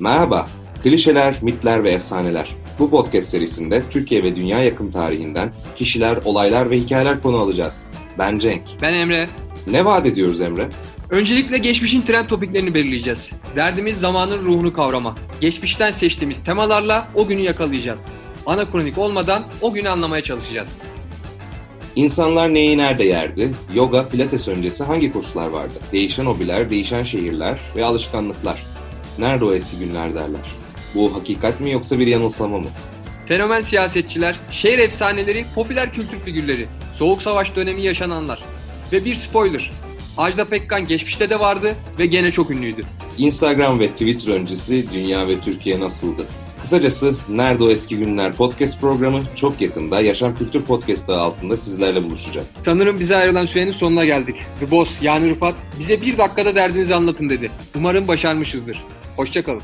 Merhaba, klişeler, mitler ve efsaneler. Bu podcast serisinde Türkiye ve dünya yakın tarihinden kişiler, olaylar ve hikayeler konu alacağız. Ben Cenk. Ben Emre. Ne vaat ediyoruz Emre? Öncelikle geçmişin trend topiklerini belirleyeceğiz. Derdimiz zamanın ruhunu kavrama. Geçmişten seçtiğimiz temalarla o günü yakalayacağız. Ana kronik olmadan o günü anlamaya çalışacağız. İnsanlar neyi nerede yerdi? Yoga, pilates öncesi hangi kurslar vardı? Değişen hobiler, değişen şehirler ve alışkanlıklar. Nerede o eski günler derler. Bu hakikat mi yoksa bir yanılsama mı? Fenomen siyasetçiler, şehir efsaneleri, popüler kültür figürleri, soğuk savaş dönemi yaşananlar. Ve bir spoiler. Ajda Pekkan geçmişte de vardı ve gene çok ünlüydü. Instagram ve Twitter öncesi dünya ve Türkiye nasıldı? Kısacası Nerede O Eski Günler podcast programı çok yakında Yaşam Kültür Podcast adı altında sizlerle buluşacak. Sanırım bize ayrılan sürenin sonuna geldik. The Boss yani Rıfat bize bir dakikada derdinizi anlatın dedi. Umarım başarmışızdır. Hoşçakalın.